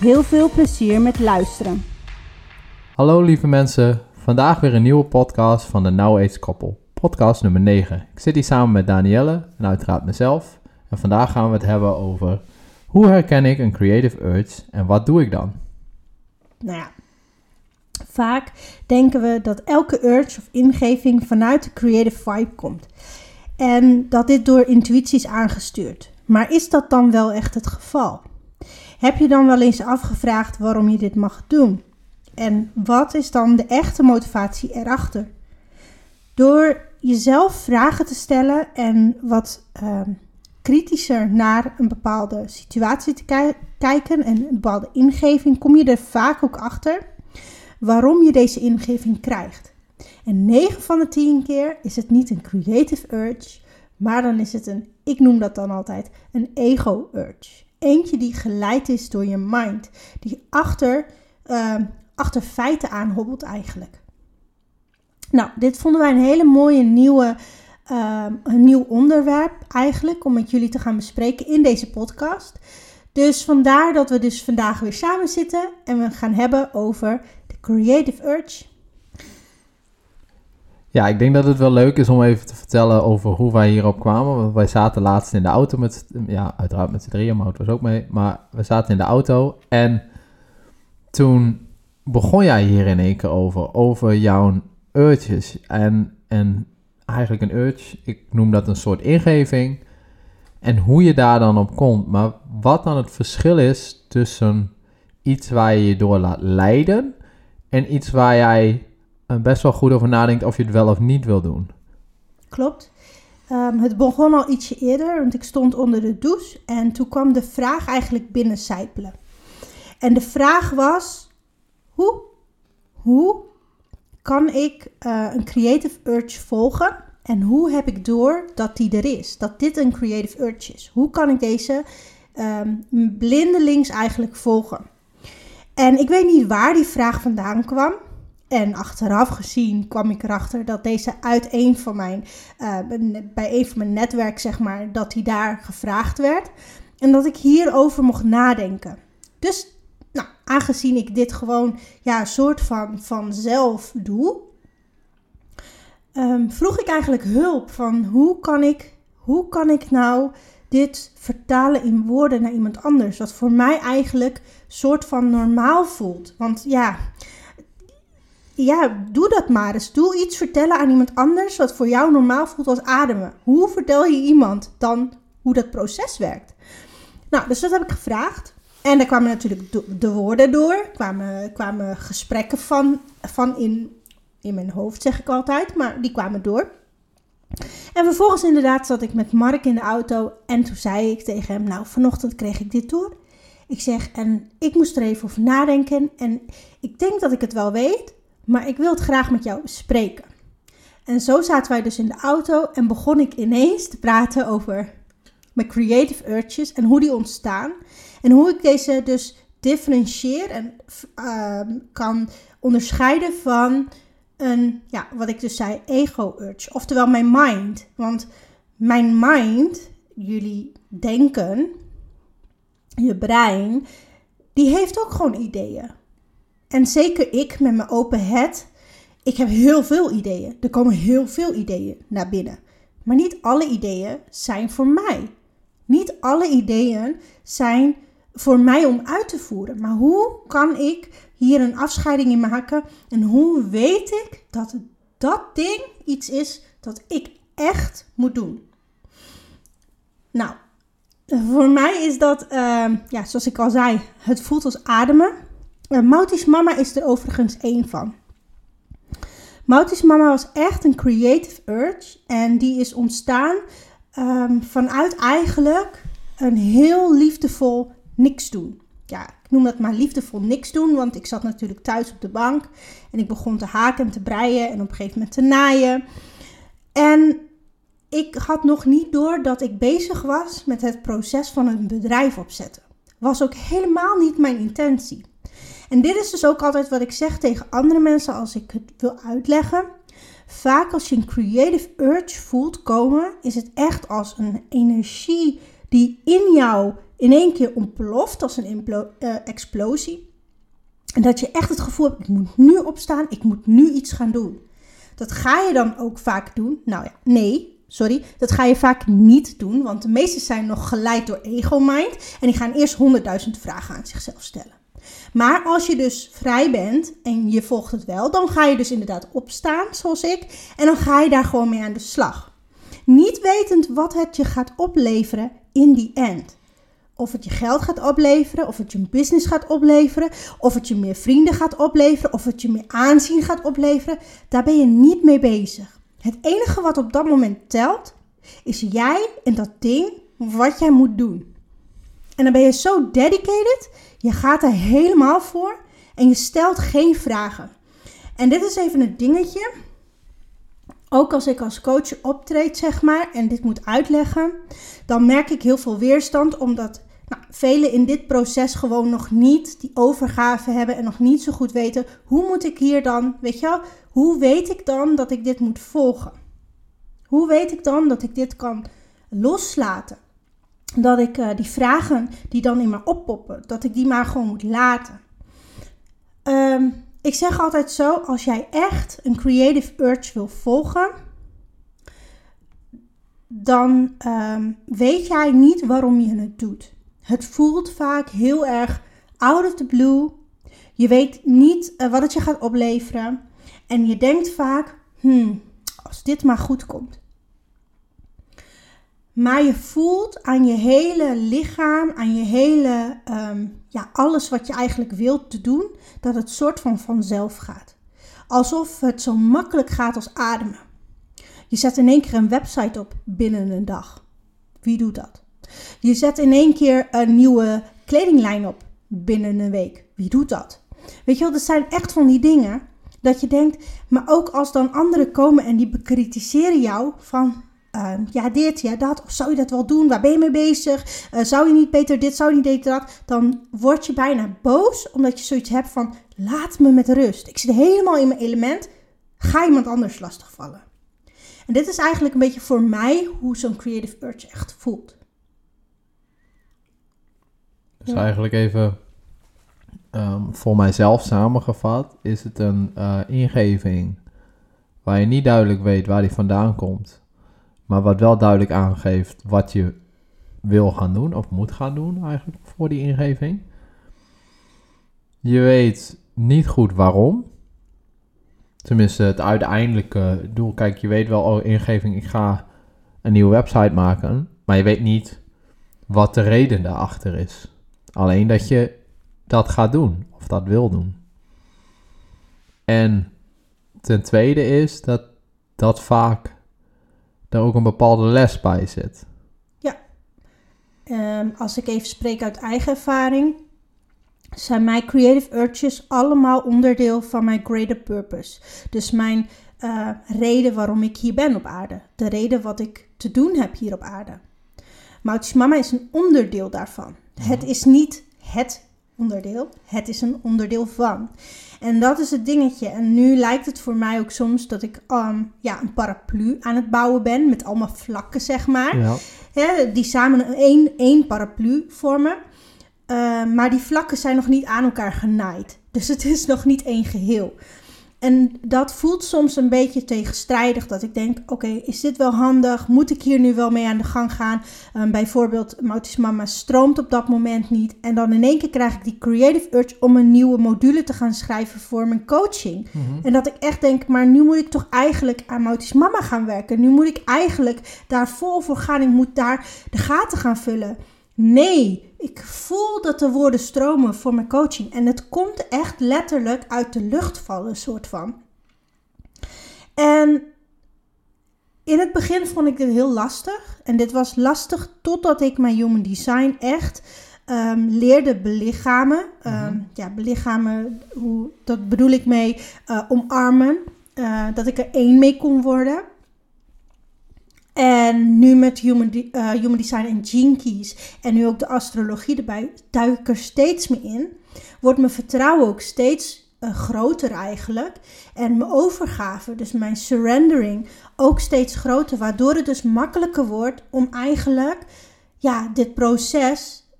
Heel veel plezier met luisteren. Hallo lieve mensen, vandaag weer een nieuwe podcast van de Now Age Koppel. Podcast nummer 9. Ik zit hier samen met Danielle en uiteraard mezelf. En vandaag gaan we het hebben over hoe herken ik een creative urge en wat doe ik dan? Nou ja, vaak denken we dat elke urge of ingeving vanuit de creative vibe komt. En dat dit door intuïtie is aangestuurd. Maar is dat dan wel echt het geval? Heb je dan wel eens afgevraagd waarom je dit mag doen? En wat is dan de echte motivatie erachter? Door jezelf vragen te stellen en wat uh, kritischer naar een bepaalde situatie te kijken en een bepaalde ingeving, kom je er vaak ook achter waarom je deze ingeving krijgt. En 9 van de 10 keer is het niet een creative urge, maar dan is het een, ik noem dat dan altijd, een ego urge. Eentje die geleid is door je mind, die achter, uh, achter feiten aanhobbelt eigenlijk. Nou, dit vonden wij een hele mooie nieuwe, uh, een nieuw onderwerp eigenlijk om met jullie te gaan bespreken in deze podcast. Dus vandaar dat we dus vandaag weer samen zitten en we gaan hebben over de creative urge. Ja, ik denk dat het wel leuk is om even te vertellen over hoe wij hierop kwamen. Want wij zaten laatst in de auto met, ja, uiteraard met z'n drieën, maar het was ook mee. Maar we zaten in de auto en toen begon jij hier in één keer over, over jouw urges. En, en eigenlijk een urge, ik noem dat een soort ingeving. En hoe je daar dan op komt. Maar wat dan het verschil is tussen iets waar je je door laat leiden en iets waar jij best wel goed over nadenkt of je het wel of niet wil doen. Klopt. Um, het begon al ietsje eerder, want ik stond onder de douche en toen kwam de vraag eigenlijk binnencijpelen. En de vraag was: hoe, hoe kan ik uh, een creative urge volgen? En hoe heb ik door dat die er is? Dat dit een creative urge is? Hoe kan ik deze um, blindelings eigenlijk volgen? En ik weet niet waar die vraag vandaan kwam. En achteraf gezien kwam ik erachter dat deze uit een van mijn, bij een van mijn netwerk, zeg maar, dat hij daar gevraagd werd. En dat ik hierover mocht nadenken. Dus, nou, aangezien ik dit gewoon, ja, een soort van vanzelf doe, um, vroeg ik eigenlijk hulp van hoe kan ik, hoe kan ik nou dit vertalen in woorden naar iemand anders. Wat voor mij eigenlijk soort van normaal voelt. Want ja, ja, doe dat maar eens. Doe iets vertellen aan iemand anders wat voor jou normaal voelt als ademen. Hoe vertel je iemand dan hoe dat proces werkt? Nou, dus dat heb ik gevraagd. En daar kwamen natuurlijk de woorden door, kwamen, kwamen gesprekken van, van in, in mijn hoofd, zeg ik altijd, maar die kwamen door. En vervolgens inderdaad zat ik met Mark in de auto en toen zei ik tegen hem, nou vanochtend kreeg ik dit door. Ik zeg, en ik moest er even over nadenken en ik denk dat ik het wel weet, maar ik wil het graag met jou bespreken. En zo zaten wij dus in de auto en begon ik ineens te praten over mijn creative urges en hoe die ontstaan. En hoe ik deze dus differentieer en uh, kan onderscheiden van een, ja, wat ik dus zei, ego-urge. Oftewel mijn mind. Want mijn mind, jullie denken, je brein, die heeft ook gewoon ideeën. En zeker ik met mijn open head, ik heb heel veel ideeën. Er komen heel veel ideeën naar binnen. Maar niet alle ideeën zijn voor mij. Niet alle ideeën zijn voor mij om uit te voeren. Maar hoe kan ik hier een afscheiding in maken? En hoe weet ik dat dat ding iets is dat ik echt moet doen? Nou, voor mij is dat, uh, ja, zoals ik al zei, het voelt als ademen. Uh, Mautis mama is er overigens één van. Mautis mama was echt een creative urge en die is ontstaan um, vanuit eigenlijk een heel liefdevol niks doen. ja, ik noem dat maar liefdevol niks doen. Want ik zat natuurlijk thuis op de bank. En ik begon te haken en te breien. En op een gegeven moment te naaien. En ik had nog niet door dat ik bezig was met het proces van een bedrijf opzetten. Was ook helemaal niet mijn intentie. En dit is dus ook altijd wat ik zeg tegen andere mensen als ik het wil uitleggen. Vaak als je een creative urge voelt komen, is het echt als een energie die in jou in één keer ontploft, als een uh, explosie. En dat je echt het gevoel hebt, ik moet nu opstaan, ik moet nu iets gaan doen. Dat ga je dan ook vaak doen. Nou ja, nee, sorry, dat ga je vaak niet doen, want de meesten zijn nog geleid door ego-mind en die gaan eerst honderdduizend vragen aan zichzelf stellen. Maar als je dus vrij bent en je volgt het wel, dan ga je dus inderdaad opstaan, zoals ik, en dan ga je daar gewoon mee aan de slag. Niet wetend wat het je gaat opleveren in die end. Of het je geld gaat opleveren, of het je een business gaat opleveren, of het je meer vrienden gaat opleveren, of het je meer aanzien gaat opleveren, daar ben je niet mee bezig. Het enige wat op dat moment telt, is jij en dat ding wat jij moet doen. En dan ben je zo dedicated, je gaat er helemaal voor en je stelt geen vragen. En dit is even een dingetje. Ook als ik als coach optreed, zeg maar, en dit moet uitleggen, dan merk ik heel veel weerstand, omdat nou, velen in dit proces gewoon nog niet die overgave hebben en nog niet zo goed weten hoe moet ik hier dan, weet je wel, hoe weet ik dan dat ik dit moet volgen? Hoe weet ik dan dat ik dit kan loslaten? Dat ik uh, die vragen die dan in me oppoppen, dat ik die maar gewoon moet laten. Um, ik zeg altijd zo, als jij echt een creative urge wil volgen, dan um, weet jij niet waarom je het doet. Het voelt vaak heel erg out of the blue. Je weet niet uh, wat het je gaat opleveren. En je denkt vaak, hmm, als dit maar goed komt. Maar je voelt aan je hele lichaam, aan je hele, um, ja, alles wat je eigenlijk wilt te doen, dat het soort van vanzelf gaat. Alsof het zo makkelijk gaat als ademen. Je zet in één keer een website op binnen een dag. Wie doet dat? Je zet in één keer een nieuwe kledinglijn op binnen een week. Wie doet dat? Weet je wel, dat zijn echt van die dingen dat je denkt, maar ook als dan anderen komen en die bekritiseren jou van, uh, ja dit, ja dat, of zou je dat wel doen, waar ben je mee bezig, uh, zou je niet beter dit, zou je niet beter dat, dan word je bijna boos omdat je zoiets hebt van, laat me met rust. Ik zit helemaal in mijn element, ga iemand anders lastigvallen. En dit is eigenlijk een beetje voor mij hoe zo'n creative urge echt voelt. Dus eigenlijk even um, voor mijzelf samengevat, is het een uh, ingeving waar je niet duidelijk weet waar die vandaan komt, maar wat wel duidelijk aangeeft wat je wil gaan doen of moet gaan doen eigenlijk voor die ingeving. Je weet niet goed waarom. Tenminste, het uiteindelijke doel. Kijk, je weet wel, oh, ingeving, ik ga een nieuwe website maken. Maar je weet niet wat de reden daarachter is. Alleen dat je dat gaat doen of dat wil doen. En ten tweede is dat dat vaak er ook een bepaalde les bij zit. Ja, um, als ik even spreek uit eigen ervaring, zijn mijn creative urges allemaal onderdeel van mijn greater purpose. Dus mijn uh, reden waarom ik hier ben op aarde. De reden wat ik te doen heb hier op aarde. Mautis Mama is een onderdeel daarvan. Het is niet het onderdeel. Het is een onderdeel van. En dat is het dingetje. En nu lijkt het voor mij ook soms dat ik um, ja, een paraplu aan het bouwen ben. Met allemaal vlakken, zeg maar. Ja. die samen één, één paraplu vormen. Uh, maar die vlakken zijn nog niet aan elkaar genaaid. Dus het is nog niet één geheel. En dat voelt soms een beetje tegenstrijdig. Dat ik denk: oké, is dit wel handig? Moet ik hier nu wel mee aan de gang gaan? Um, bijvoorbeeld, Mautis Mama stroomt op dat moment niet. En dan in één keer krijg ik die creative urge om een nieuwe module te gaan schrijven voor mijn coaching. Mm -hmm. En dat ik echt denk: maar nu moet ik toch eigenlijk aan Mautis Mama gaan werken. Nu moet ik eigenlijk daar vol voor gaan. Ik moet daar de gaten gaan vullen. Nee, ik voel dat de woorden stromen voor mijn coaching. En het komt echt letterlijk uit de lucht vallen, soort van. En in het begin vond ik dit heel lastig. En dit was lastig totdat ik mijn human design echt ehm, leerde belichamen. Ehm, Mhm. Ja, belichamen, hoe, dat bedoel ik mee eh, omarmen. Eh, dat ik er één mee kon worden. En nu met Human, eh, human Design en Gene Keys en nu ook de astrologie erbij, duik ik er steeds meer in. Wordt mijn vertrouwen ook steeds eh, groter eigenlijk. En mijn overgave, dus mijn surrendering, ook steeds groter. Waardoor het dus makkelijker wordt om eigenlijk ja, dit proces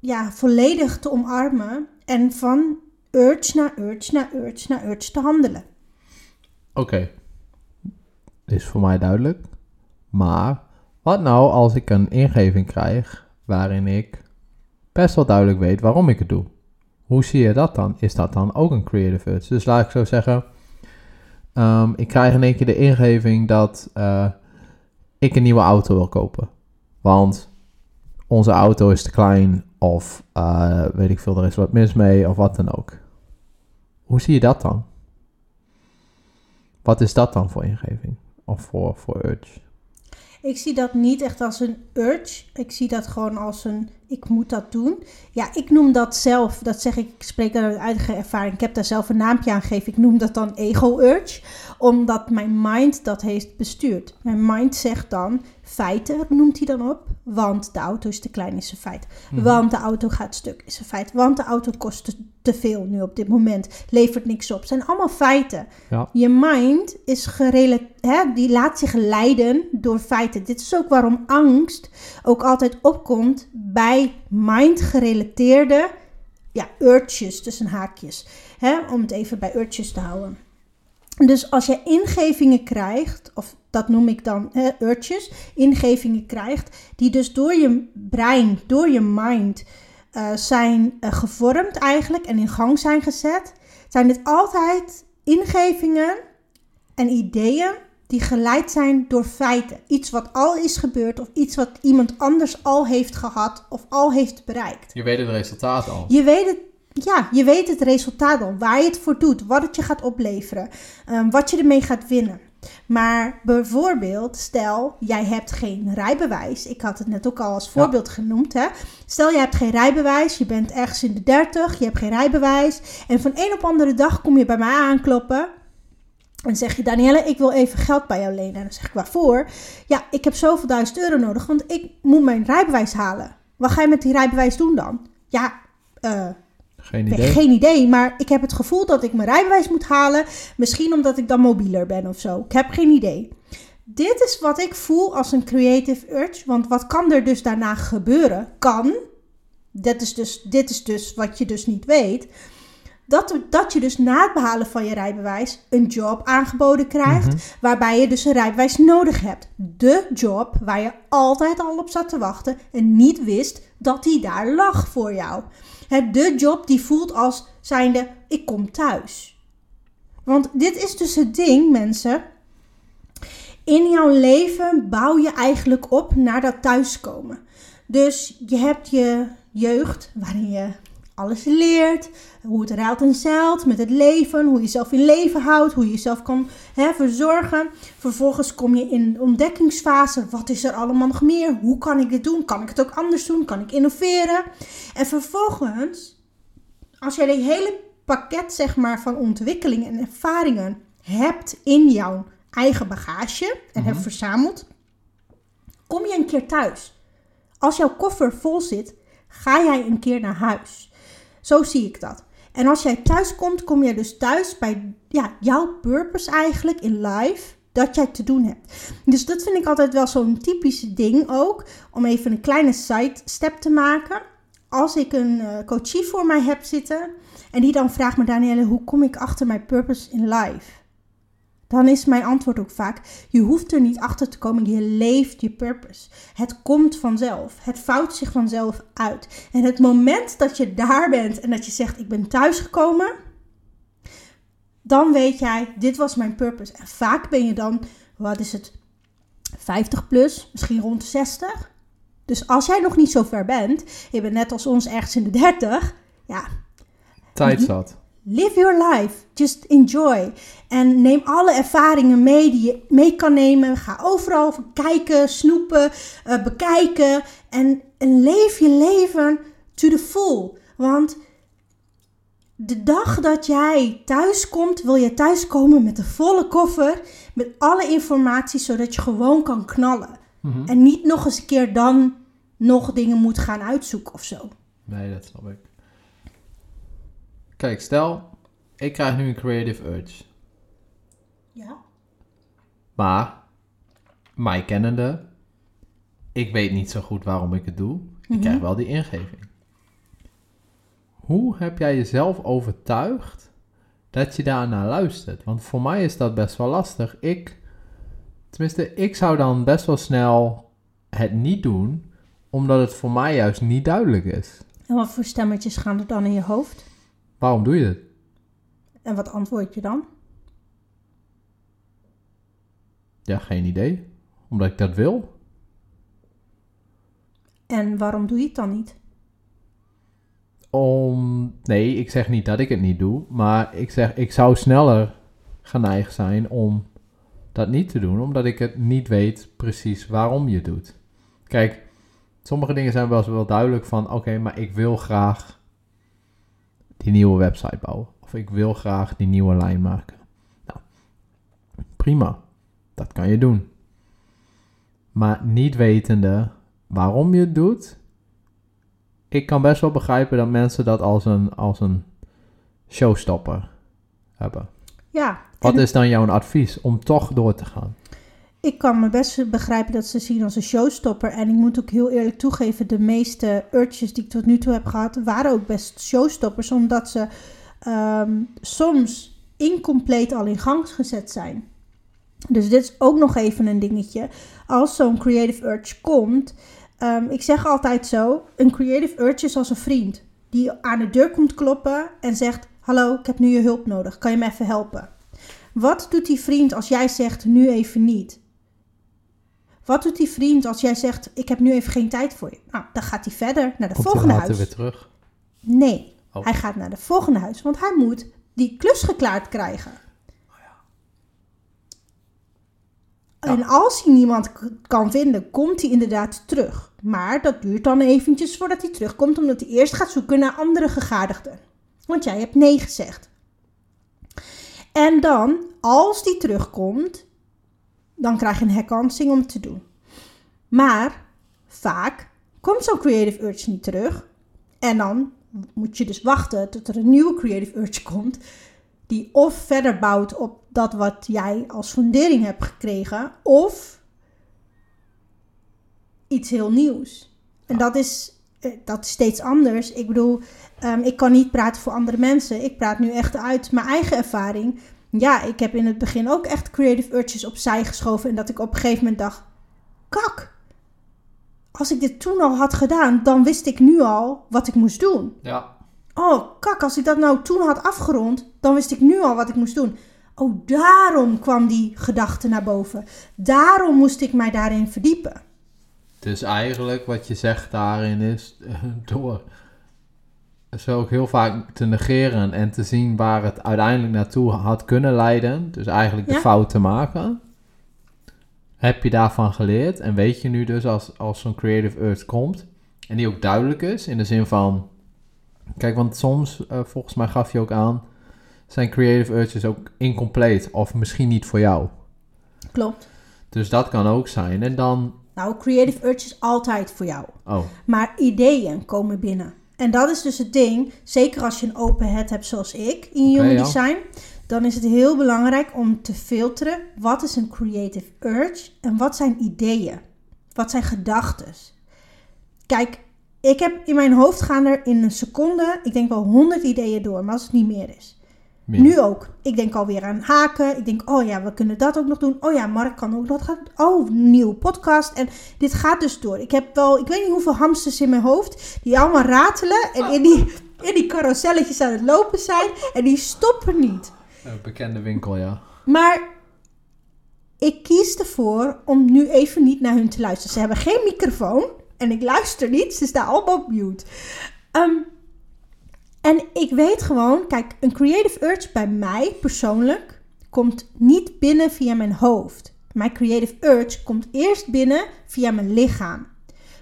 ja, volledig te omarmen. En van urge naar urge naar urge naar urge te handelen. Oké. Is voor mij duidelijk. Maar wat nou als ik een ingeving krijg waarin ik best wel duidelijk weet waarom ik het doe? Hoe zie je dat dan? Is dat dan ook een creative urge? Dus laat ik zo zeggen, ehm, ik krijg in één keer de ingeving dat eh, ik een nieuwe auto wil kopen. Want onze auto is te klein of eh, weet ik veel, er is wat mis mee of wat dan ook. Hoe zie je dat dan? Wat is dat dan voor ingeving? Of voor, voor urge? Ik zie dat niet echt als een urge. Ik zie dat gewoon als een ik moet dat doen. Ja, ik noem dat zelf, dat zeg ik, ik spreek daar uit eigen ervaring. Ik heb daar zelf een naampje aan gegeven. Ik noem dat dan ego-urge, omdat mijn mind dat heeft bestuurd. Mijn mind zegt dan feiten, noemt hij dan op. Want de auto is te klein, is een feit. Mhm. Want de auto gaat stuk, is een feit. Want de auto kost te, te veel nu op dit moment, levert niks op. zijn allemaal feiten. Ja. Je mind is gerelateerd, die laat zich leiden door feiten. Dit is ook waarom angst ook altijd opkomt bij mind-gerelateerde ja, urges tussen haakjes. Hè, om het even bij urges te houden. Dus als je ingevingen krijgt, of dat noem ik dan hè, urges, ingevingen krijgt, die dus door je brein, door je mind eh, zijn eh, gevormd eigenlijk en in gang zijn gezet, zijn dit altijd ingevingen en ideeën die geleid zijn door feiten. Iets wat al is gebeurd of iets wat iemand anders al heeft gehad of al heeft bereikt. Je weet het resultaat al. Je weet het, ja, je weet het resultaat al, waar je het voor doet, wat het je gaat opleveren, ehm, wat je ermee gaat winnen. Maar bijvoorbeeld, stel jij hebt geen rijbewijs. Ik had het net ook al als voorbeeld genoemd. Hè? Stel je hebt geen rijbewijs, je bent ergens in de 30, je hebt geen rijbewijs. En van een op andere dag kom je bij mij aankloppen. En zeg je, Danielle, ik wil even geld bij jou lenen. En dan zeg ik, waarvoor? Ja, ik heb zoveel duizend euro nodig, want ik moet mijn rijbewijs halen. Wat ga je met die rijbewijs doen dan? Ja, eh, Geen idee. geen idee, maar ik heb het gevoel dat ik mijn rijbewijs moet halen. Misschien omdat ik dan mobieler ben of zo. Ik heb geen idee. Dit is wat ik voel als een creative urge. Want wat kan er dus daarna gebeuren? Kan. Dit is dus, dit is dus wat je dus niet weet. Dat, dat je dus na het behalen van je rijbewijs een job aangeboden krijgt. Mhm. Waarbij je dus een rijbewijs nodig hebt. De job waar je altijd al op zat te wachten. En niet wist dat die daar lag voor jou. Het de job die voelt als zijnde ik kom thuis. Want dit is dus het ding, mensen. In jouw leven bouw je eigenlijk op naar dat thuiskomen. Dus je hebt je jeugd waarin je alles leert, hoe het ruilt en zeilt met het leven, hoe je jezelf in leven houdt, hoe je jezelf kan hè, verzorgen. Vervolgens kom je in de ontdekkingsfase. Wat is er allemaal nog meer? Hoe kan ik dit doen? Kan ik het ook anders doen? Kan ik innoveren? En vervolgens, als jij die hele pakket zeg maar, van ontwikkelingen en ervaringen hebt in jouw eigen bagage en hebt verzameld, kom je een keer thuis. Als jouw koffer vol zit, ga jij een keer naar huis. Zo zie ik dat. En als jij thuis komt, kom je dus thuis bij ja, jouw purpose eigenlijk in life dat jij te doen hebt. Dus dat vind ik altijd wel zo'n typisch ding ook. Om even een kleine sidestep te maken. Als ik een uh, coachie voor mij heb zitten en die dan vraagt me, Danielle, hoe kom ik achter mijn purpose in life? Dan is mijn antwoord ook vaak: je hoeft er niet achter te komen, je leeft je purpose. Het komt vanzelf, het vouwt zich vanzelf uit. En het moment dat je daar bent en dat je zegt: ik ben thuisgekomen, dan weet jij: dit was mijn purpose. En vaak ben je dan, wat is het, 50 plus, misschien rond de 60. Dus als jij nog niet zo ver bent, je bent net als ons ergens in de 30, ja. Tijd zat. Live your life. Just enjoy. En neem alle ervaringen mee die je mee kan nemen. Ga overal kijken, snoepen, uh, bekijken. En, en leef je leven To the full. Want de dag dat jij thuis komt, wil je thuiskomen met de volle koffer. Met alle informatie, zodat je gewoon kan knallen. Mhm. En niet nog eens een keer dan nog dingen moet gaan uitzoeken of zo. Nee, dat snap ik. Kijk, stel, ik krijg nu een creative urge. Ja. Maar, mij kennende, ik weet niet zo goed waarom ik het doe. Ik Mhm. krijg wel die ingeving. Hoe heb jij jezelf overtuigd dat je daarnaar luistert? Want voor mij is dat best wel lastig. Ik, tenminste, ik zou dan best wel snel het niet doen, omdat het voor mij juist niet duidelijk is. En wat voor stemmetjes gaan er dan in je hoofd? Waarom doe je het? En wat antwoord je dan? Ja, geen idee. Omdat ik dat wil. En waarom doe je het dan niet? Om. Nee, ik zeg niet dat ik het niet doe. Maar ik zeg, ik zou sneller geneigd zijn om dat niet te doen. Omdat ik het niet weet precies waarom je het doet. Kijk, sommige dingen zijn wel eens wel duidelijk van: oké, maar ik wil graag die nieuwe website bouwen. Of ik wil graag die nieuwe lijn maken. Nou, prima. Dat kan je doen. Maar niet wetende waarom je het doet, ik kan best wel begrijpen dat mensen dat als een, als een showstopper hebben. Ja. Wat is dan jouw advies om toch door te gaan? Ik kan me best begrijpen dat ze zien als een showstopper. En ik moet ook heel eerlijk toegeven, de meeste urges die ik tot nu toe heb gehad, waren ook best showstoppers. Omdat ze ehm, soms incompleet al in gang gezet zijn. Dus dit is ook nog even een dingetje. Als zo'n creative urge komt, ehm, ik zeg altijd zo, een creative urge is als een vriend. Die aan de deur komt kloppen en zegt, hallo, ik heb nu je hulp nodig. Kan je me even helpen? Wat doet die vriend als jij zegt, nu even niet? Wat doet die vriend als jij zegt, ik heb nu even geen tijd voor je? Nou, dan gaat hij verder naar de Komt hij volgende huis. weer terug? Nee, Oh. hij gaat naar de volgende huis, want hij moet die klus geklaard krijgen. En als hij niemand kan vinden, komt hij inderdaad terug. Maar dat duurt dan eventjes voordat hij terugkomt, omdat hij eerst gaat zoeken naar andere gegadigden. Want jij hebt nee gezegd. En dan, als die terugkomt, dan krijg je een herkansing om het te doen. Maar vaak komt zo'n creative urge niet terug. En dan moet je dus wachten tot er een nieuwe creative urge komt. Die of verder bouwt op dat wat jij als fundering hebt gekregen. Of iets heel nieuws. En dat is, eh, dat steeds anders. Ik bedoel, ehm, ik kan niet praten voor andere mensen. Ik praat nu echt uit mijn eigen ervaring. Ja, ik heb in het begin ook echt creative urges opzij geschoven. En dat ik op een gegeven moment dacht, kak. Als ik dit toen al had gedaan, dan wist ik nu al wat ik moest doen. Ja. Oh, kak, als ik dat nou toen had afgerond, dan wist ik nu al wat ik moest doen. Oh, daarom kwam die gedachte naar boven. Daarom moest ik mij daarin verdiepen. Dus eigenlijk wat je zegt daarin is, door zo ook heel vaak te negeren en te zien waar het uiteindelijk naartoe had kunnen leiden, dus eigenlijk de Ja. fout te maken, heb je daarvan geleerd en weet je nu dus als, als zo'n creative urge komt en die ook duidelijk is in de zin van, kijk, want soms, eh, volgens mij gaf je ook aan, zijn creative urges ook incompleet of misschien niet voor jou. Klopt. Dus dat kan ook zijn. En dan, Nou, creative urge is altijd voor jou. oh, Maar ideeën komen binnen. En dat is dus het ding. Zeker als je een open head hebt zoals ik in Human. Design. Dan is het heel belangrijk om te filteren. Wat is een creative urge? En wat zijn ideeën? Wat zijn gedachten? Kijk, ik heb in mijn hoofd gaan er in een seconde, ik denk wel honderd ideeën door. Maar als het niet meer is. Meer. Nu ook. Ik denk alweer aan haken. Ik denk, oh ja, we kunnen dat ook nog doen. Oh ja, Mark kan ook dat gaan. Oh, nieuwe podcast. En dit gaat dus door. Ik heb wel, ik weet niet hoeveel hamsters in mijn hoofd. Die allemaal ratelen. En in die, in die carouselletjes aan het lopen zijn. En die stoppen niet. Een bekende winkel, ja. Maar ik kies ervoor om nu even niet naar hun te luisteren. Ze hebben geen microfoon. En ik luister niet. Ze staan allemaal op mute. Ehm, en ik weet gewoon, kijk, een creative urge bij mij persoonlijk komt niet binnen via mijn hoofd. Mijn creative urge komt eerst binnen via mijn lichaam.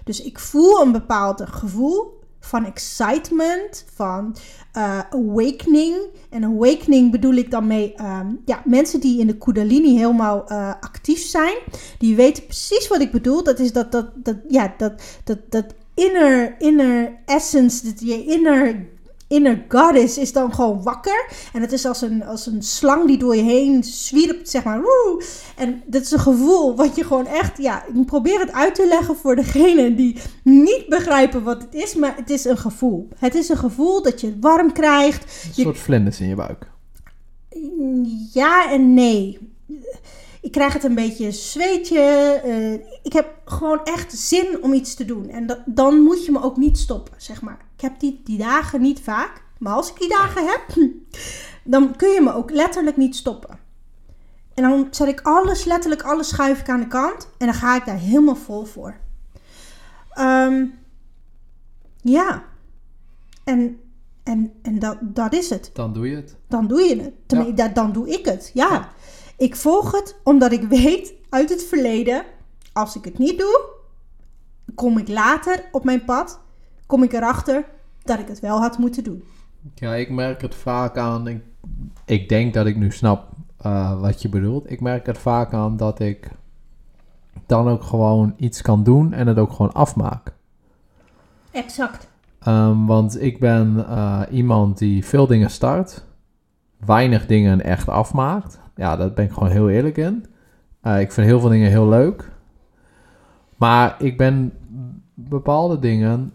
Dus ik voel een bepaald gevoel, van excitement, van uh, awakening. En awakening bedoel ik dan mee ehm, ja, mensen die in de Kundalini helemaal uh, actief zijn. Die weten precies wat ik bedoel. Dat is dat, dat, dat, ja, dat, dat, dat inner, inner essence, dat je inner inner goddess is dan gewoon wakker. En het is als een, als een slang die door je heen zwierpt, zeg maar. Woe! En dat is een gevoel wat je gewoon echt... Ja, ik probeer het uit te leggen voor degene die niet begrijpen wat het is. Maar het is een gevoel. Het is een gevoel dat je warm krijgt. Een soort vlinders in je buik. Ja en nee. Ik krijg het een beetje zweetje. Uh, ik heb gewoon echt zin om iets te doen. En dat, dan moet je me ook niet stoppen, zeg maar. Ik heb die, die dagen niet vaak. Maar als ik die dagen heb, dan kun je me ook letterlijk niet stoppen. En dan zet ik alles, letterlijk alles schuif ik aan de kant. En dan ga ik daar helemaal vol voor. Um, ja. En, en, en dat, dat is het. Dan doe je het. Dan doe je het. Tenminste, ja. dan doe ik het. Ja. ja. Ik volg het omdat ik weet uit het verleden, als ik het niet doe, kom ik later op mijn pad, kom ik erachter dat ik het wel had moeten doen. Ja, ik merk het vaak aan. Ik, ik denk dat ik nu snap uh, wat je bedoelt. Ik merk het vaak aan dat ik dan ook gewoon iets kan doen en het ook gewoon afmaak. Exact. Um, want ik ben uh, iemand die veel dingen start, weinig dingen echt afmaakt. Ja, daar ben ik gewoon heel eerlijk in. Uh, ik vind heel veel dingen heel leuk. Maar ik ben bepaalde dingen,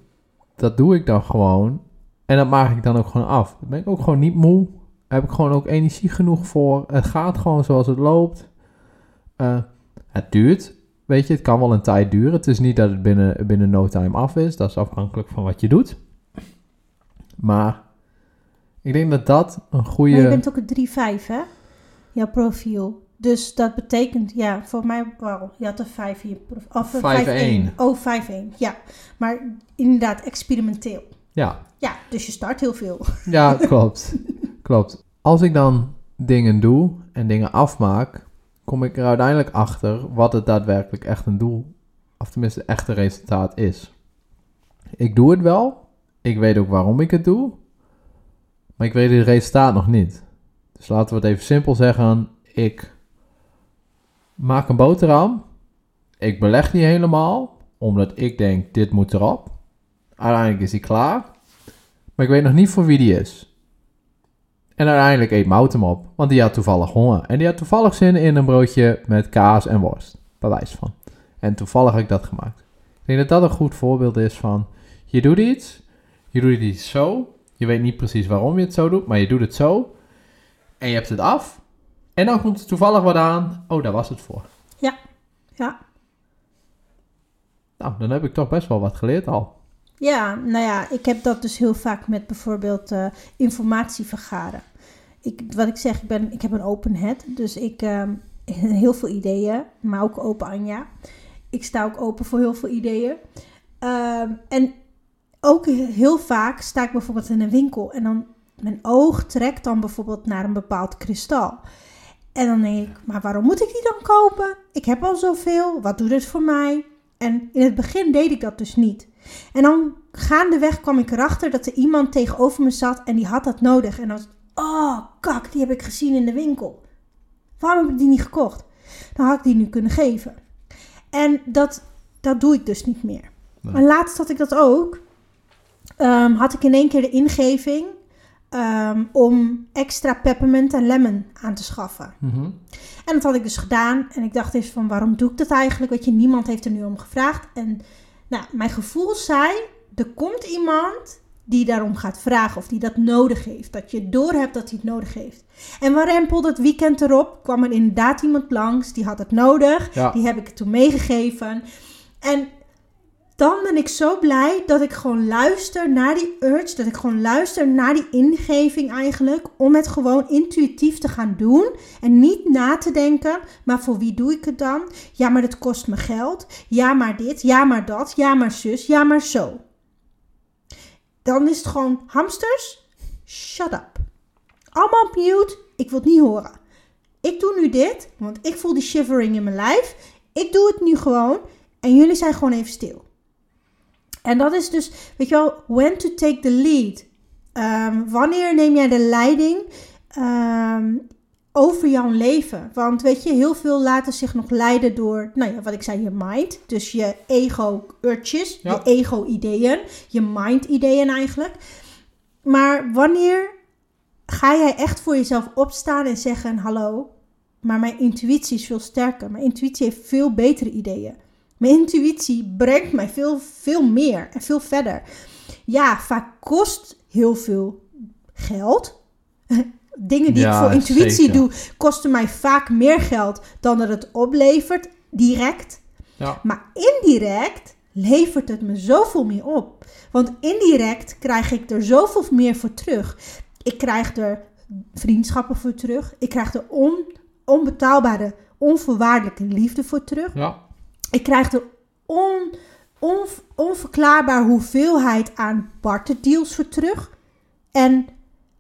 dat doe ik dan gewoon. En dat maak ik dan ook gewoon af. Dan ben ik ook gewoon niet moe. Daar heb ik gewoon ook energie genoeg voor. Het gaat gewoon zoals het loopt. Uh, het duurt. Weet je, het kan wel een tijd duren. Het is niet dat het binnen, binnen no time af is. Dat is afhankelijk van wat je doet. Maar ik denk dat dat een goede... Je bent ook een 3-5, hè? Jouw profiel. Dus dat betekent, ja, voor mij wel. Je had een 5 in je profiel. 5-1. Oh, 5-1. Ja. Maar inderdaad, experimenteel. Ja. Ja, dus je start heel veel. Ja, klopt. klopt. Als ik dan dingen doe en dingen afmaak, kom ik er uiteindelijk achter wat het daadwerkelijk echt een doel, of tenminste echt een resultaat is. Ik doe het wel. Ik weet ook waarom ik het doe. Maar ik weet het resultaat nog niet. Dus laten we het even simpel zeggen. Ik maak een boterham. Ik beleg die helemaal, omdat ik denk, dit moet erop. Uiteindelijk is die klaar. Maar ik weet nog niet voor wie die is. En uiteindelijk eet Mout hem op, want die had toevallig honger. En die had toevallig zin in een broodje met kaas en worst. Bij wijze van. En toevallig heb ik dat gemaakt. Ik denk dat dat een goed voorbeeld is van, je doet iets, je doet iets zo. Je weet niet precies waarom je het zo doet, maar je doet het zo. En je hebt het af. En dan komt er toevallig wat aan. Oh, daar was het voor. Ja, ja. Nou, dan heb ik toch best wel wat geleerd al. Ja, nou ja, ik heb dat dus heel vaak met bijvoorbeeld uh, informatie vergaren. Ik, wat ik zeg, ik, ben, ik heb een open head, dus ik uh, heel veel ideeën, maar ook open Anja. Ik sta ook open voor heel veel ideeën. Uh, en ook heel vaak sta ik bijvoorbeeld in een winkel en dan mijn oog trekt dan bijvoorbeeld naar een bepaald kristal. En dan denk ik, maar waarom moet ik die dan kopen? Ik heb al zoveel, wat doet het voor mij? En in het begin deed ik dat dus niet. En dan gaandeweg kwam ik erachter dat er iemand tegenover me zat en die had dat nodig. En dan was oh kak, die heb ik gezien in de winkel. Waarom heb ik die niet gekocht? Dan had ik die nu kunnen geven. En dat, dat doe ik dus niet meer. Nee. En laatst had ik dat ook. Um, had ik in één keer de ingeving um, om extra peppermint en lemon aan te schaffen. Mm -hmm. En dat had ik dus gedaan. En ik dacht eens van, waarom doe ik dat eigenlijk? Weet je, niemand heeft er nu om gevraagd. En nou, mijn gevoel zei, er komt iemand die daarom gaat vragen of die dat nodig heeft. Dat je doorhebt dat hij het nodig heeft. En warempel dat weekend erop kwam er inderdaad iemand langs. Die had het nodig. Ja. Die heb ik toen meegegeven. En dan ben ik zo blij dat ik gewoon luister naar die urge. Dat ik gewoon luister naar die ingeving eigenlijk. Om het gewoon intuïtief te gaan doen. En niet na te denken. Maar voor wie doe ik het dan? Ja, maar dat kost me geld. Ja, maar dit. Ja, maar dat. Ja, maar zus. Ja, maar zo. Dan is het gewoon hamsters. Shut up. Allemaal op mute. Ik wil het niet horen. Ik doe nu dit. Want ik voel die shivering in mijn lijf. Ik doe het nu gewoon. En jullie zijn gewoon even stil. En dat is dus, weet je wel, when to take the lead. Ehm, wanneer neem jij de leiding ehm, over jouw leven? Want weet je, heel veel laten zich nog leiden door, nou ja, wat ik zei, je mind. Dus je ego-urges, Ja. je ego-ideeën, je mind-ideeën eigenlijk. Maar wanneer ga jij echt voor jezelf opstaan en zeggen: Hallo, maar mijn intuïtie is veel sterker. Mijn intuïtie heeft veel betere ideeën. Mijn intuïtie brengt mij veel, veel meer en veel verder. Ja, vaak kost heel veel geld. Dingen die ik voor intuïtie zeker. doe, kosten mij vaak meer geld dan dat het oplevert, direct. Ja. Maar indirect levert het me zoveel meer op. Want indirect krijg ik er zoveel meer voor terug. Ik krijg er vriendschappen voor terug. Ik krijg er on, onbetaalbare, onvoorwaardelijke liefde voor terug. Ja. Ik krijg er on, on, onverklaarbaar hoeveelheid aan barterdeals voor terug. En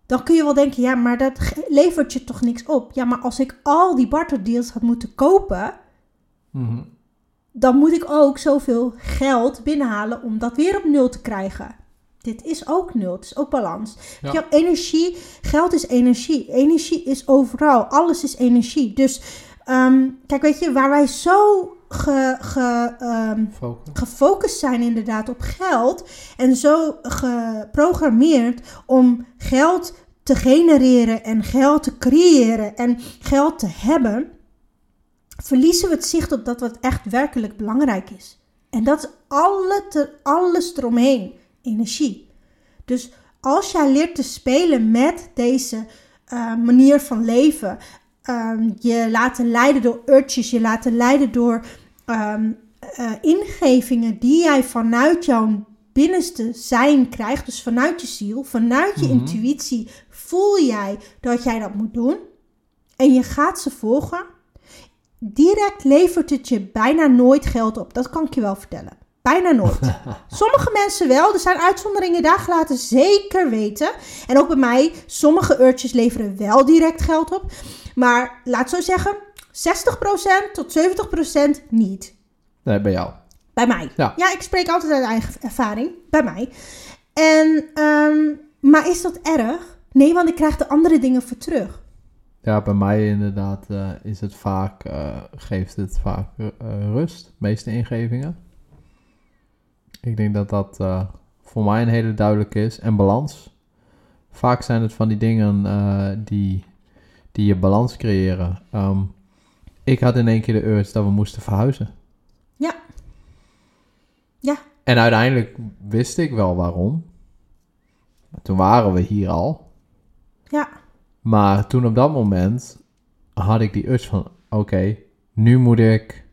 dan kun je wel denken, ja, maar dat levert je toch niks op? Ja, maar als ik al die barterdeals had moeten kopen, Mhm. dan moet ik ook zoveel geld binnenhalen om dat weer op nul te krijgen. Dit is ook nul, het is ook balans. Ja. Ja. energie, geld is energie. Energie is overal, alles is energie. Dus ehm, kijk, weet je, waar wij zo ge, ge, ehm, Focus. gefocust zijn inderdaad op geld en zo geprogrammeerd om geld te genereren en geld te creëren en geld te hebben, verliezen we het zicht op dat wat echt werkelijk belangrijk is. En dat is alle te, alles eromheen, energie. Dus als jij leert te spelen met deze eh, manier van leven, ehm, je laten leiden door urges, je laten leiden door ehm, eh, ingevingen die jij vanuit jouw binnenste zijn krijgt, dus vanuit je ziel, vanuit je Mhm. intuïtie, voel jij dat jij dat moet doen en je gaat ze volgen. Direct levert het je bijna nooit geld op. Dat kan ik je wel vertellen. Bijna nooit. Sommige mensen wel. Er zijn uitzonderingen daar gelaten. Zeker weten. En ook bij mij. Sommige urges leveren wel direct geld op. Maar laat zo zeggen. 60% tot 70% niet. Nee, bij jou. Bij mij. Ja. ik spreek altijd uit eigen ervaring. Bij mij. En, ehm, maar is dat erg? Nee, want ik krijg de andere dingen voor terug. Ja, bij mij inderdaad eh, is het vaak, eh, geeft het vaak eh, rust, de meeste ingevingen. Ik denk dat dat eh, voor mij een hele duidelijke is. En balans. Vaak zijn het van die dingen eh, die, die je balans creëren. Ehm, ik had in één keer de urge dat we moesten verhuizen. Ja. Ja. En uiteindelijk wist ik wel waarom. Toen waren we hier al. Ja. Maar toen op dat moment had ik die urge van, oké, nu moet ik.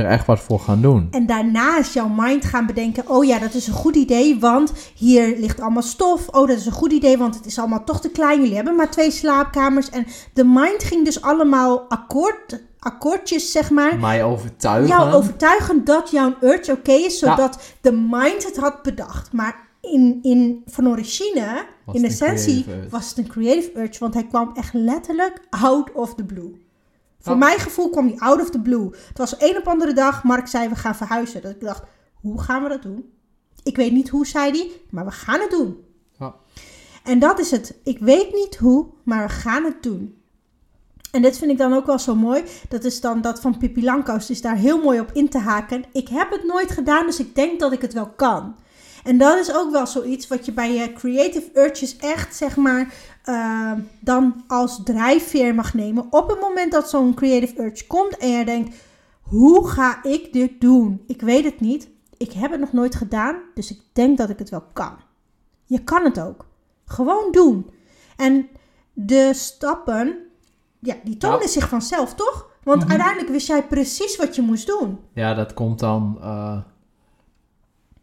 Er echt wat voor gaan doen. En daarna is jouw mind gaan bedenken: oh ja, dat is een goed idee, want hier ligt allemaal stof. Oh, dat is een goed idee, want het is allemaal toch te klein. Jullie hebben maar twee slaapkamers. En de mind ging dus allemaal akkoord, akkoordjes, zeg maar. Mij overtuigen. Jou overtuigen dat jouw urge oké is, zodat de mind het had bedacht. Maar in, in, van origine, Was in essentie, was het een creative urge, want hij kwam echt letterlijk out of the blue. Voor mijn gevoel kwam hij out of the blue. Het was een op andere dag, Mark zei we gaan verhuizen. Dat ik dacht, hoe gaan we dat doen? Ik weet niet hoe, zei hij, maar we gaan het doen. Ja. En dat is het. Ik weet niet hoe, maar we gaan het doen. En dit vind ik dan ook wel zo mooi. Dat is dan dat van Pippi. Is daar heel mooi op in te haken. Ik heb het nooit gedaan, dus ik denk dat ik het wel kan. En dat is ook wel zoiets wat je bij je creative urges echt, zeg maar, eh, dan als drijfveer mag nemen. Op het moment dat zo'n creative urge komt en je denkt, hoe ga ik dit doen? Ik weet het niet. Ik heb het nog nooit gedaan, dus ik denk dat ik het wel kan. Je kan het ook. Gewoon doen. En de stappen, ja, die toonden Ja. zich vanzelf, toch? Want Mhm. uiteindelijk wist jij precies wat je moest doen. Ja, dat komt dan eh,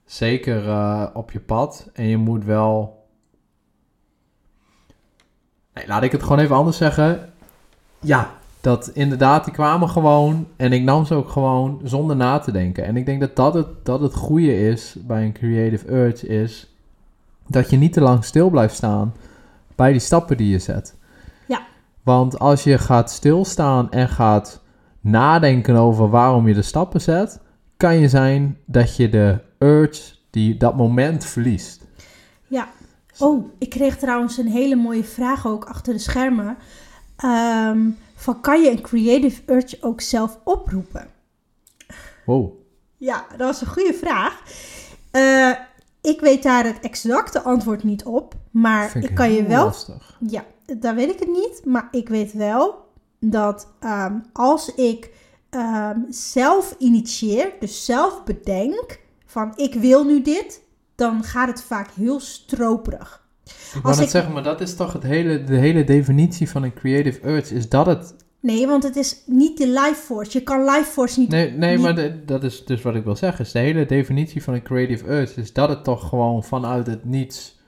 zeker eh, op je pad. En je moet wel... Nee, laat ik het gewoon even anders zeggen. Ja, dat inderdaad, die kwamen gewoon en ik nam ze ook gewoon zonder na te denken. En ik denk dat dat het, dat het goede is bij een creative urge is dat je niet te lang stil blijft staan bij die stappen die je zet. Ja. Want als je gaat stilstaan en gaat nadenken over waarom je de stappen zet, kan je zijn dat je de urge die dat moment verliest. Ja. Oh, ik kreeg trouwens een hele mooie vraag ook achter de schermen. Ehm, van kan je een creative urge ook zelf oproepen? Wow. Ja, dat was een goede vraag. Eh, ik weet daar het exacte antwoord niet op. Maar ik kan je wel lastig. Ja, daar weet ik het niet. Maar ik weet wel dat ehm, als ik ehm, zelf initieer, dus zelf bedenk van ik wil nu dit, dan gaat het vaak heel stroperig. Ik wou ik- zeggen, maar dat is toch het hele, de hele definitie van een creative urge, is dat het... Nee, want het is niet de life force. Je kan life force niet. Nee, nee niet- maar de- dat is dus wat ik wil zeggen. Is de hele definitie van een creative urge is dat het toch gewoon vanuit het niets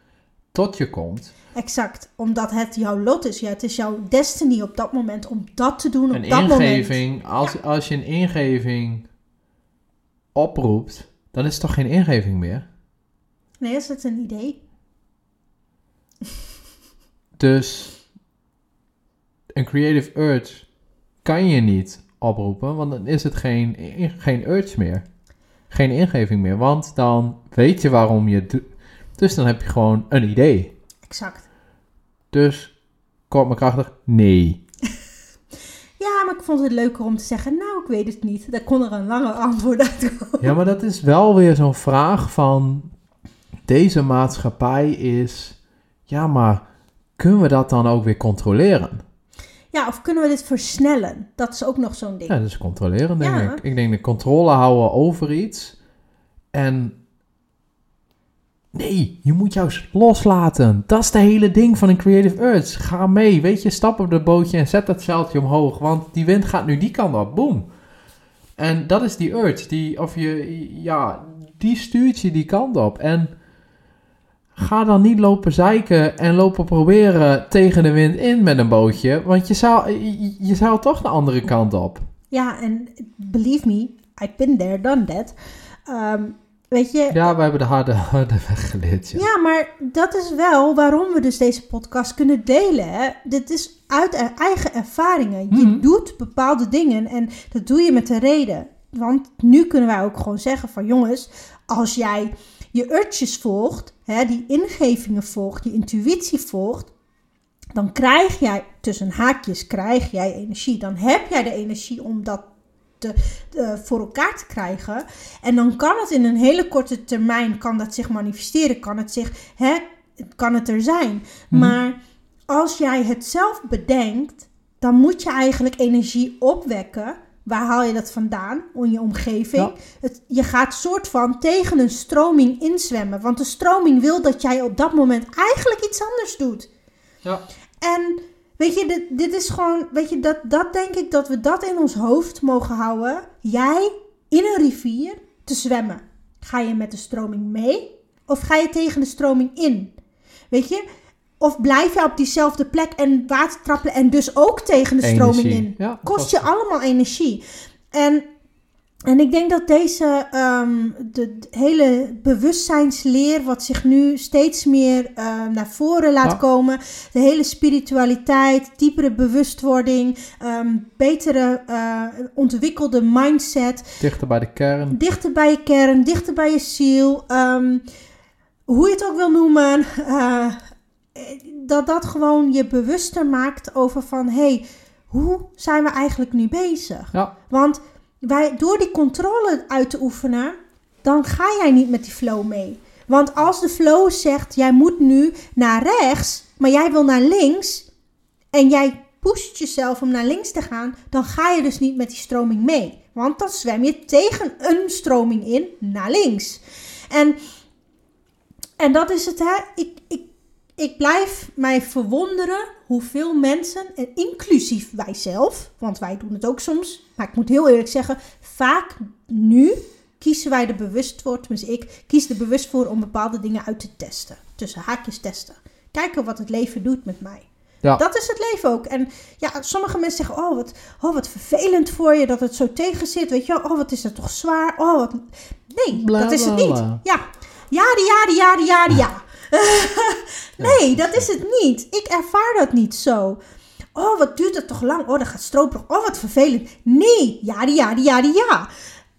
tot je komt. Exact, omdat het jouw lot is. Ja, het is jouw destiny op dat moment om dat te doen op Een dat moment. ingeving, als, als je een ingeving oproept, dan is het toch geen ingeving meer? Nee, is het een idee? Dus een creative urge kan je niet oproepen, want dan is het geen, geen urge meer. Geen ingeving meer, want dan weet je waarom je het doet. Dus dan heb je gewoon een idee. Exact. Dus, kort maar krachtig, nee. Ja, maar ik vond het leuker om te zeggen, nou, ik weet het niet. Daar kon er een lange antwoord uit komen. Ja, maar dat is wel weer zo'n vraag van... Deze maatschappij is... Ja, maar kunnen we dat dan ook weer controleren? Ja, of kunnen we dit versnellen? Dat is ook nog zo'n ding. Ja, dat is controleren, denk Ja. ik. Ik denk de controle houden over iets. En... Nee, je moet juist loslaten. Dat is de hele ding van een creative urge. Ga mee, weet je, stap op de bootje en zet dat zeiltje omhoog. Want die wind gaat nu die kant op, boom. En dat is die urge, die, of je, ja, die stuurt je die kant op. En ga dan niet lopen zeiken en lopen proberen tegen de wind in met een bootje. Want je zou, je, je zou toch de andere kant op. Ja, en believe me, I've been there, done that. Ehm, weet je, Ja, we hebben de harde, harde weg geleerd. Ja. Ja, maar dat is wel waarom we dus deze podcast kunnen delen. Hè? Dit is uit e- eigen ervaringen. Je Mhm. doet bepaalde dingen en dat doe je met een reden. Want nu kunnen wij ook gewoon zeggen van jongens, als jij je urges volgt, hè, die ingevingen volgt, je intuïtie volgt, dan krijg jij, tussen haakjes, krijg jij energie. Dan heb jij de energie om dat te, eh, voor elkaar te krijgen. En dan kan het in een hele korte termijn, kan dat zich manifesteren, kan het zich, hè, kan het er zijn. Mhm. Maar als jij het zelf bedenkt, dan moet je eigenlijk energie opwekken. Waar haal je dat vandaan? In je omgeving. Ja. Het, je gaat soort van tegen een stroming inzwemmen. Want de stroming wil dat jij op dat moment eigenlijk iets anders doet. Ja. En weet je, dit, dit is gewoon, weet je, dat, dat denk ik dat we dat in ons hoofd mogen houden. Jij in een rivier te zwemmen. Ga je met de stroming mee of ga je tegen de stroming in? Weet je? Of blijf je op diezelfde plek en water trappelen en dus ook tegen de stroming Energie. in? Ja, Kost je allemaal energie. En, en ik denk dat deze ehm, de, de hele bewustzijnsleer, wat zich nu steeds meer eh, naar voren laat Ja. komen, de hele spiritualiteit, diepere bewustwording, ehm, betere eh, ontwikkelde mindset, Dichter bij de kern. dichter bij je kern, dichter bij je ziel, ehm, hoe je het ook wil noemen, eh, dat dat gewoon je bewuster maakt over van, hey, hoe zijn we eigenlijk nu bezig? Ja, Want wij, door die controle uit te oefenen, dan ga jij niet met die flow mee. Want als de flow zegt, jij moet nu naar rechts, maar jij wil naar links, en jij pusht jezelf om naar links te gaan, dan ga je dus niet met die stroming mee. Want dan zwem je tegen een stroming in naar links. En, en dat is het, hè. Ik, ik, ik blijf mij verwonderen hoeveel mensen, en inclusief wij zelf, want wij doen het ook soms, maar ik moet heel eerlijk zeggen, vaak nu kiezen wij er bewust voor, tenminste ik kies er bewust voor om bepaalde dingen uit te testen. Tussen haakjes testen. Kijken wat het leven doet met mij. Ja. Dat is het leven ook. En ja, sommige mensen zeggen, oh wat, oh wat vervelend voor je dat het zo tegen zit. Weet je wel, oh wat is dat toch zwaar. Oh wat... Nee, Bla, dat is het bla, niet. Ja, ja, ja, die ja, die ja, die ja. nee, dat is het niet. Ik ervaar dat niet zo. Oh, wat duurt het toch lang? Oh, dat gaat stroperig. Oh, wat vervelend. Nee, ja, die ja, die ja, die ja.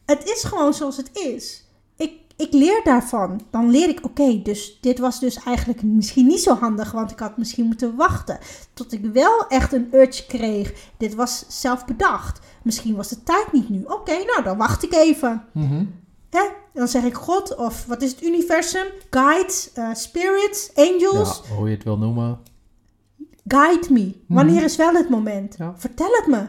Het is gewoon zoals het is. Ik, ik leer daarvan. Dan leer ik, oké, dus dit was dus eigenlijk misschien niet zo handig, want ik had misschien moeten wachten tot ik wel echt een urge kreeg. Dit was zelf bedacht. Misschien was de tijd niet nu. Oké, nou dan wacht ik even. Mhm. Hè? Dan zeg ik God of wat is het universum? Guides, eh, spirits, angels. Ja, hoe je het wil noemen. Guide me. Wanneer Mhm. is wel het moment? Ja. Vertel het me.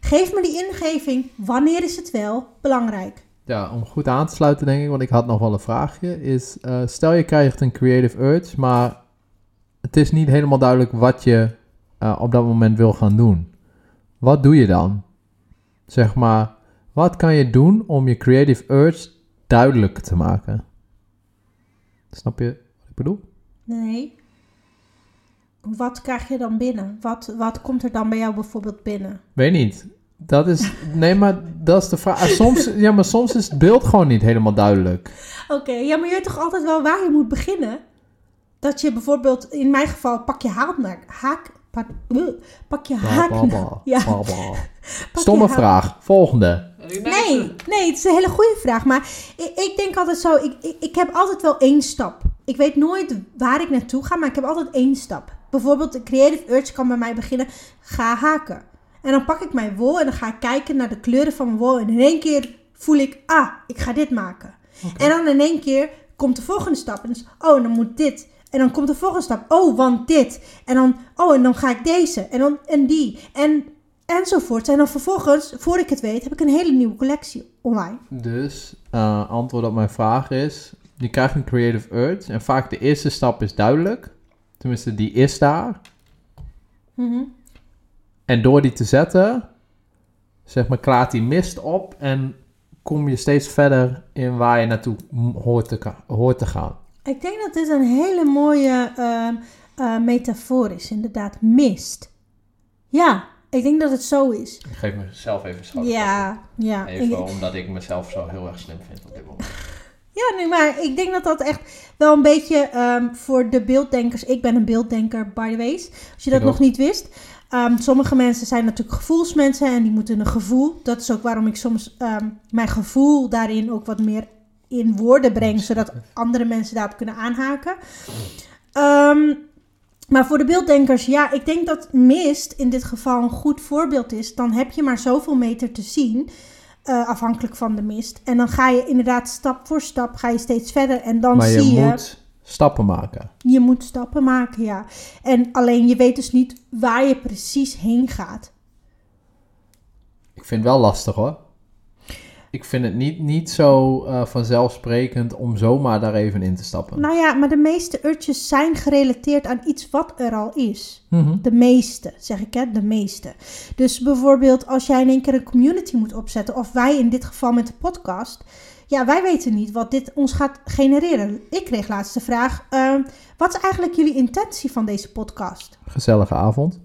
Geef me die ingeving. Wanneer is het wel belangrijk? Ja, om goed aan te sluiten denk ik, want ik had nog wel een vraagje, is eh, stel je krijgt een creative urge, maar het is niet helemaal duidelijk wat je eh, op dat moment wil gaan doen. Wat doe je dan? Zeg maar, wat kan je doen om je creative urge duidelijk te maken? Snap je wat ik bedoel? Nee. Wat krijg je dan binnen? Wat, wat komt er dan bij jou bijvoorbeeld binnen? Weet niet. Dat is, nee, maar dat is de vraag. En Soms, ja, maar soms is het beeld gewoon niet helemaal duidelijk. Oké, ja, maar je weet toch altijd wel waar je moet beginnen? Dat je bijvoorbeeld, in mijn geval, pak je haaknaak. Haak, pak, pak je bla, Ja. Stomme haak- vraag. Volgende. Nee, nee, het is een hele goede vraag. Maar ik, ik denk altijd zo, ik, ik, ik heb altijd wel één stap. Ik weet nooit waar ik naartoe ga, maar ik heb altijd één stap. Bijvoorbeeld de creative urge kan bij mij beginnen, ga haken. En dan pak ik mijn wol en dan ga ik kijken naar de kleuren van mijn wol. En in één keer voel ik, ah, ik ga dit maken. En dan in één keer komt de volgende stap. En dus, oh, dan moet dit. En dan komt de volgende stap. Oh, want dit. En dan, oh, en dan ga ik deze. En dan, en die. En, enzovoort. En dan vervolgens, voor ik het weet, heb ik een hele nieuwe collectie online. Dus eh, antwoord op mijn vraag is: je krijgt een creative urge en vaak de eerste stap is duidelijk. Tenminste, die is daar. Mhm. En door die te zetten, zeg maar, klaart die mist op en kom je steeds verder in waar je naartoe hoort te, hoort te gaan. Ik denk dat dit een hele mooie eh, metafoor is, inderdaad. Mist. Ja, ik denk dat het zo is. Ik geef mezelf even schouder. Ja, ja. Ik- Even omdat ik mezelf zo heel erg slim vind op dit moment. Ja, nee, maar ik denk dat dat echt wel een beetje ehm, voor de beelddenkers. Ik ben een beelddenker, by the way. Als je dat Ik nog ook. niet wist. Ehm, sommige mensen zijn natuurlijk gevoelsmensen en die moeten een gevoel. Dat is ook waarom ik soms ehm, mijn gevoel daarin ook wat meer in woorden breng, zodat andere mensen daarop kunnen aanhaken. Ehm, maar voor de beelddenkers, ja, ik denk dat mist in dit geval een goed voorbeeld is. Dan heb je maar zoveel meter te zien. eh, afhankelijk van de mist. En dan ga je inderdaad stap voor stap ga je steeds verder. En dan maar je zie je, moet stappen maken. je moet stappen maken, ja. En alleen je weet dus niet waar je precies heen gaat. Ik vind het wel lastig hoor. Ik vind het niet, niet zo eh, vanzelfsprekend om zomaar daar even in te stappen. Nou ja, maar de meeste urges zijn gerelateerd aan iets wat er al is. Mhm. De meeste, zeg ik hè, de meeste. Dus bijvoorbeeld als jij in één keer een community moet opzetten, of wij in dit geval met de podcast. Ja, wij weten niet wat dit ons gaat genereren. Ik kreeg laatst de vraag, ehm, wat is eigenlijk jullie intentie van deze podcast? Gezellige avond.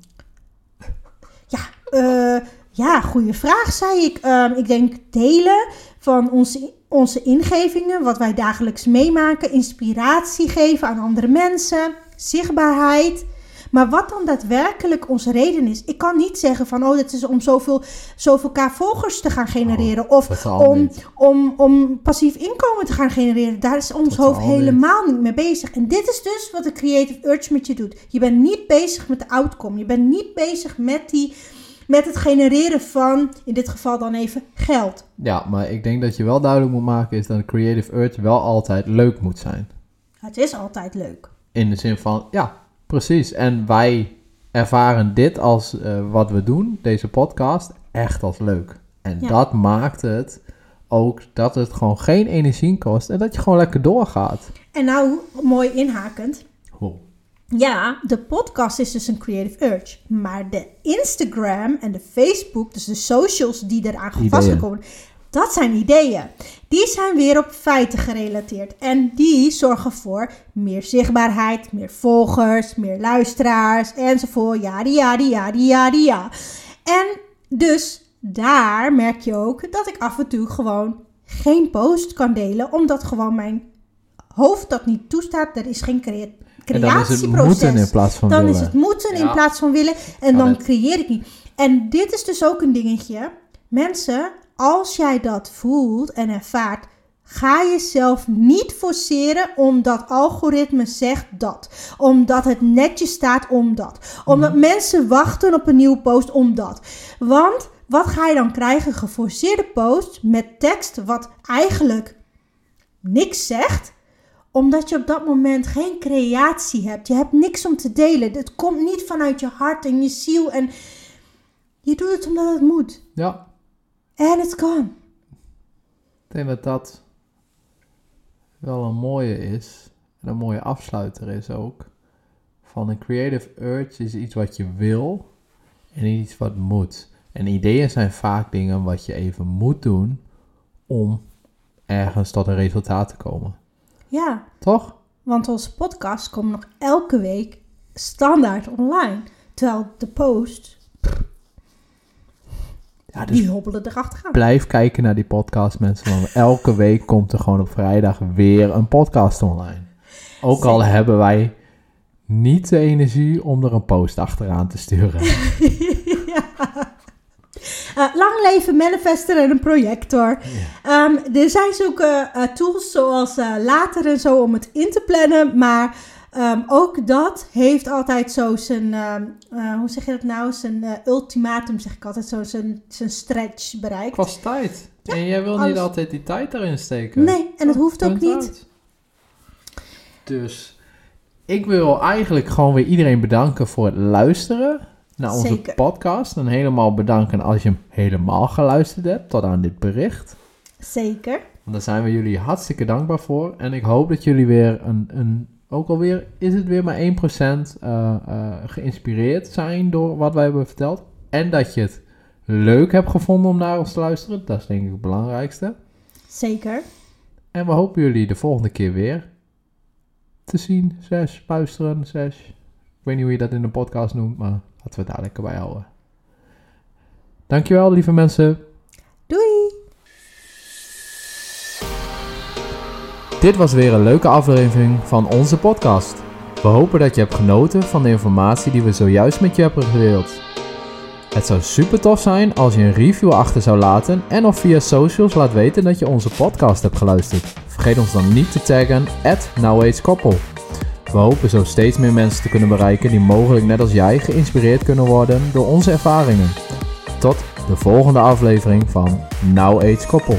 Ja, eh, ja, goede vraag, zei ik. Ehm, ik denk delen van onze, onze ingevingen, wat wij dagelijks meemaken, inspiratie geven aan andere mensen, zichtbaarheid. Maar wat dan daadwerkelijk onze reden is. Ik kan niet zeggen van, oh, dit is om zoveel, zoveel k volgers te gaan genereren. of Totaal om, niet. om, om passief inkomen te gaan genereren. Daar is ons Totaal hoofd niet. helemaal niet mee bezig. En dit is dus wat de creative urge met je doet. Je bent niet bezig met de outcome. Je bent niet bezig met, die, met het genereren van, in dit geval dan even, geld. Ja, maar ik denk dat je wel duidelijk moet maken is dat een creative urge wel altijd leuk moet zijn. Het is altijd leuk. In de zin van, ja, precies. En wij ervaren dit als eh, wat we doen, deze podcast, echt als leuk. En Ja. dat maakt het ook dat het gewoon geen energie kost en dat je gewoon lekker doorgaat. En nou, mooi inhakend. Ja, de podcast is dus een creative urge. Maar de Instagram en de Facebook, dus de socials die eraan Ideeën. vastgekomen, dat zijn ideeën. Die zijn weer op feiten gerelateerd. En die zorgen voor meer zichtbaarheid, meer volgers, meer luisteraars enzovoort. Ja, die, ja, die, ja, die, ja, ja. En dus daar merk je ook dat ik af en toe gewoon geen post kan delen, omdat gewoon mijn hoofd dat niet toestaat. Er is geen crea- En dan is het creatieproces. moeten in plaats van Dan willen. is het moeten in plaats van willen. En Ja, dan creëer ik niet. En dit is dus ook een dingetje. Mensen, als jij dat voelt en ervaart, Ga jezelf niet forceren omdat algoritme zegt dat. Omdat het netjes staat om dat. Omdat mensen wachten op een nieuwe post om dat. Want wat ga je dan krijgen? Geforceerde post met tekst wat eigenlijk niks zegt omdat je op dat moment geen creatie hebt. Je hebt niks om te delen. Het komt niet vanuit je hart en je ziel. En je doet het omdat het moet. Ja, En it's gone. ik denk dat dat wel een mooie is. En een mooie afsluiter is ook. Van een creative urge is iets wat je wil en iets wat moet. En ideeën zijn vaak dingen wat je even moet doen om ergens tot een resultaat te komen. Ja, Toch? want onze podcast komt nog elke week standaard online. Terwijl de post, Ja, dus die hobbelen erachteraan. blijf kijken naar die podcast, mensen. Want elke week komt er gewoon op vrijdag weer een podcast online. Ook al hebben wij niet de energie om er een post achteraan te sturen. Eh, lang leven manifester en een projector. Ehm, er zijn zulke eh, tools zoals eh, later en zo om het in te plannen. Maar ehm, ook dat heeft altijd zo zijn, ehm, eh, hoe zeg je dat nou? Zijn ultimatum zeg ik altijd zo, zijn, zijn stretch bereikt. Kost tijd. En jij wil niet altijd die tijd erin steken. Nee, en dat hoeft ook niet. uit. Dus ik wil eigenlijk gewoon weer iedereen bedanken voor het luisteren naar onze Zeker. podcast. En helemaal bedanken als je hem helemaal geluisterd hebt tot aan dit bericht. Zeker. Want daar zijn we jullie hartstikke dankbaar voor. En ik hoop dat jullie weer een, een ook alweer is het weer maar 1% eh, eh, geïnspireerd zijn door wat wij hebben verteld. En dat je het leuk hebt gevonden om naar ons te luisteren. Dat is denk ik het belangrijkste. Zeker. En we hopen jullie de volgende keer weer te zien, zes, luisteren, zes. Ik weet niet hoe je dat in een podcast noemt, maar laten we het daar lekker bij houden. Dankjewel, lieve mensen. Doei! Dit was weer een leuke aflevering van onze podcast. We hopen dat je hebt genoten van de informatie die we zojuist met je hebben gedeeld. Het zou super tof zijn als je een review achter zou laten en of via socials laat weten dat je onze podcast hebt geluisterd. Vergeet ons dan niet te taggen at. We hopen zo steeds meer mensen te kunnen bereiken die mogelijk net als jij geïnspireerd kunnen worden door onze ervaringen. Tot de volgende aflevering van Now Age Koppel.